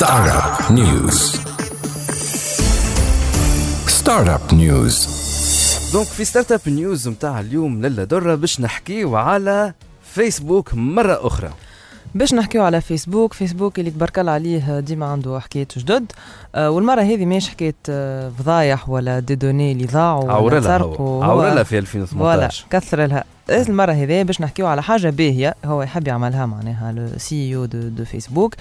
Startup News. Startup News. دونك في ستارت اب نيوز نتاع اليوم للا درة باش نحكيو على فيسبوك مرة أخرى باش نحكيو على فيسبوك فيسبوك اللي تبارك الله عليه ديما عنده حكايات جدد آه والمرة هذه ماهيش حكاية آه فضايح ولا دي دوني اللي ضاعوا ولا عورلها تسرقوا عورلها في فوالا 2018 كثر لها المرة هذه باش نحكيو على حاجة باهية هو يحب يعملها معناها لو سي أو دو, دو فيسبوك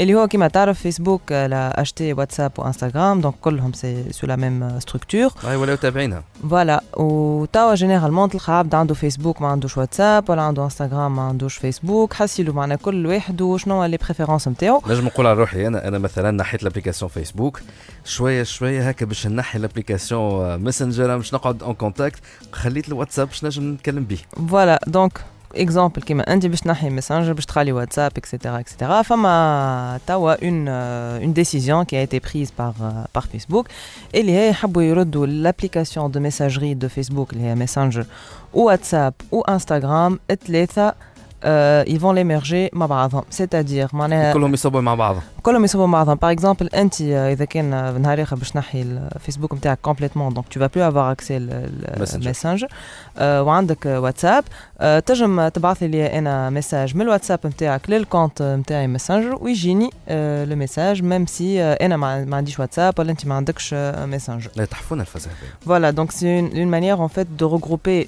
اللي هو كيما تعرف فيسبوك لا اشتي واتساب وانستغرام دونك كلهم سي سو لا ميم ستركتور هاي ولاو تابعينها. فوالا وتوا جينيرالمون تلقى عبد عنده فيسبوك ما عندوش واتساب ولا عنده انستغرام ما عندوش فيسبوك حسيلو معنا كل واحد وشنو لي بريفيرونس نتاعو. نجم نقول على روحي أنا أنا مثلا نحيت الأبليكاسيون فيسبوك شوية شوية هكا باش نحي الأبليكاسيون ماسنجر باش نقعد اون كونتاكت خليت الواتساب باش نجم نتكلم به فوالا دونك اكزومبل كيما انت باش تنحي ميسنجر باش تخلي واتساب اكسيتيرا اكسيتيرا فما توا اون اون ديسيزيون qui a été prise par euh, par Facebook اللي هي يحبوا يردوا لابليكاسيون دو ميساجري دو فيسبوك اللي هي ميسنجر واتساب وانستغرام الثلاثه euh, ils vont l'émerger مع بعضهم سيتادير معناها كلهم يصبوا مع بعضهم كلهم يصبوا مع بعضهم باغ اكزومبل انت آه، اذا كان آه، نهار اخر باش تنحي الفيسبوك نتاعك كومبليتمون دونك تو فا بلو افوار اكسي Messenger. الميسنجر وعندك آه، واتساب آه، تنجم تبعث لي انا ميساج من الواتساب نتاعك للكونت نتاعي ميسنجر ويجيني آه، لو ميساج ميم سي آه، انا ما ما عنديش واتساب ولا انت ما عندكش آه، ميسنجر لا تحفونا الفزع Voilà, donc c'est une, une manière en fait de regrouper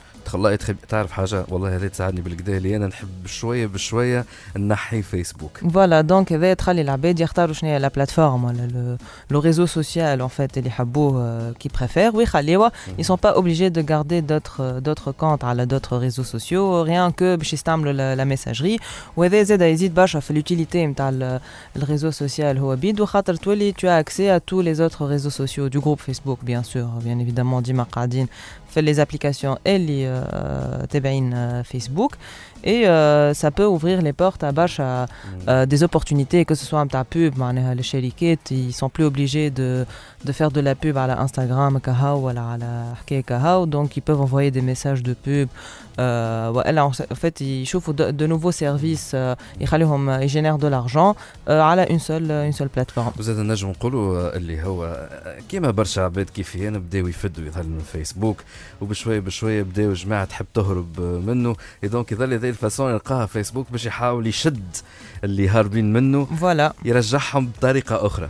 والله تحب تعرف حاجة والله هذه تساعدني بالكدا اللي أنا نحب بشوية بشوية نحي فيسبوك فوالا دونك هذا تخلي العباد يختاروا شنو هي لا بلاتفورم ولا لو- لو ريزو سوسيال en fait اللي يحبوه كي بريفير ويخليوه ils sont pas obligés de garder d'autres d'autres comptes على d'autres réseaux sociaux rien que باش يستعملوا لا لا messagerie وهذا زاد يزيد برشا في اليوتيليتي نتاع الريزو سوسيال هو بيد وخاطر تولي tu as accès à tous les autres réseaux sociaux du groupe Facebook bien sûr bien évidemment ديما قاعدين في les applications اللي euh, تابعين euh, Facebook et euh, ça peut ouvrir les portes à برشا euh, des opportunités que ce soit نتاع pub معناها الشركات ils sont plus obligés de de faire de la pub على Instagram كهو ولا على حكاية كهو donc ils peuvent envoyer des messages de pub euh, والا en fait يشوفوا de, de nouveaux services euh, يخليهم يجينير de l'argent euh, على une seule une seule plateforme وزاد نجم نقولوا اللي هو كيما برشا عباد كيفي انا بداو يفدوا يظل من فيسبوك وبشويه بشويه بداو جماعة تحب تهرب منه. دونك يظل هذه الفاسون يلقاها فيسبوك باش يحاول يشد اللي هاربين منه. فوالا يرجعهم بطريقة أخرى.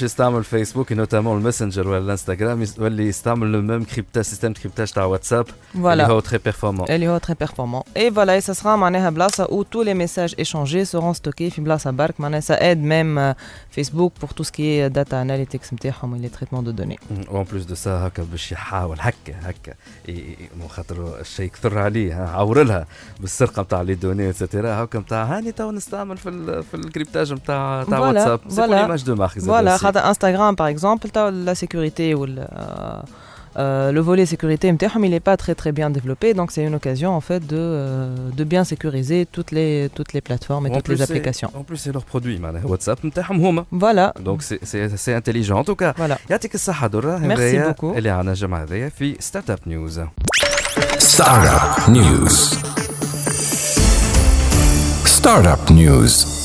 باش يستعمل فيسبوك نوتامون الماسنجر ولا الانستغرام يس- واللي يستعمل لو ميم كريبتا سيستم كريبتاج تاع واتساب اللي فوالا هو تري بيرفورمون اللي هو تري بيرفورمون اي فوالا اي سا معناها بلاصه où tous les messages échangés seront stockés في بلاصه برك معناها سا aide même فيسبوك pour tout ce qui est data analytics نتاعهم et les traitements de données وان بلوس دو سا هكا باش يحاول هكا هكا ي- ي- مو خاطر الشيء كثر عليه ها عورلها بالسرقه نتاع لي دوني اتسيتيرا هكا نتاع هاني تو نستعمل في ال في الكريبتاج نتاع تاع Voilà, واتساب سي بور voilà. ليماج دو مارك Voilà, Instagram, par exemple, la sécurité ou le, volet sécurité il n'est pas très très bien développé, donc c'est une occasion en fait de, euh، de bien sécuriser toutes les, toutes les plateformes et toutes les applications. En plus, c'est leur produit, WhatsApp, voilà. Donc c'est intelligent en tout cas. Voilà. Merci beaucoup. Startup News. Startup News. Startup News.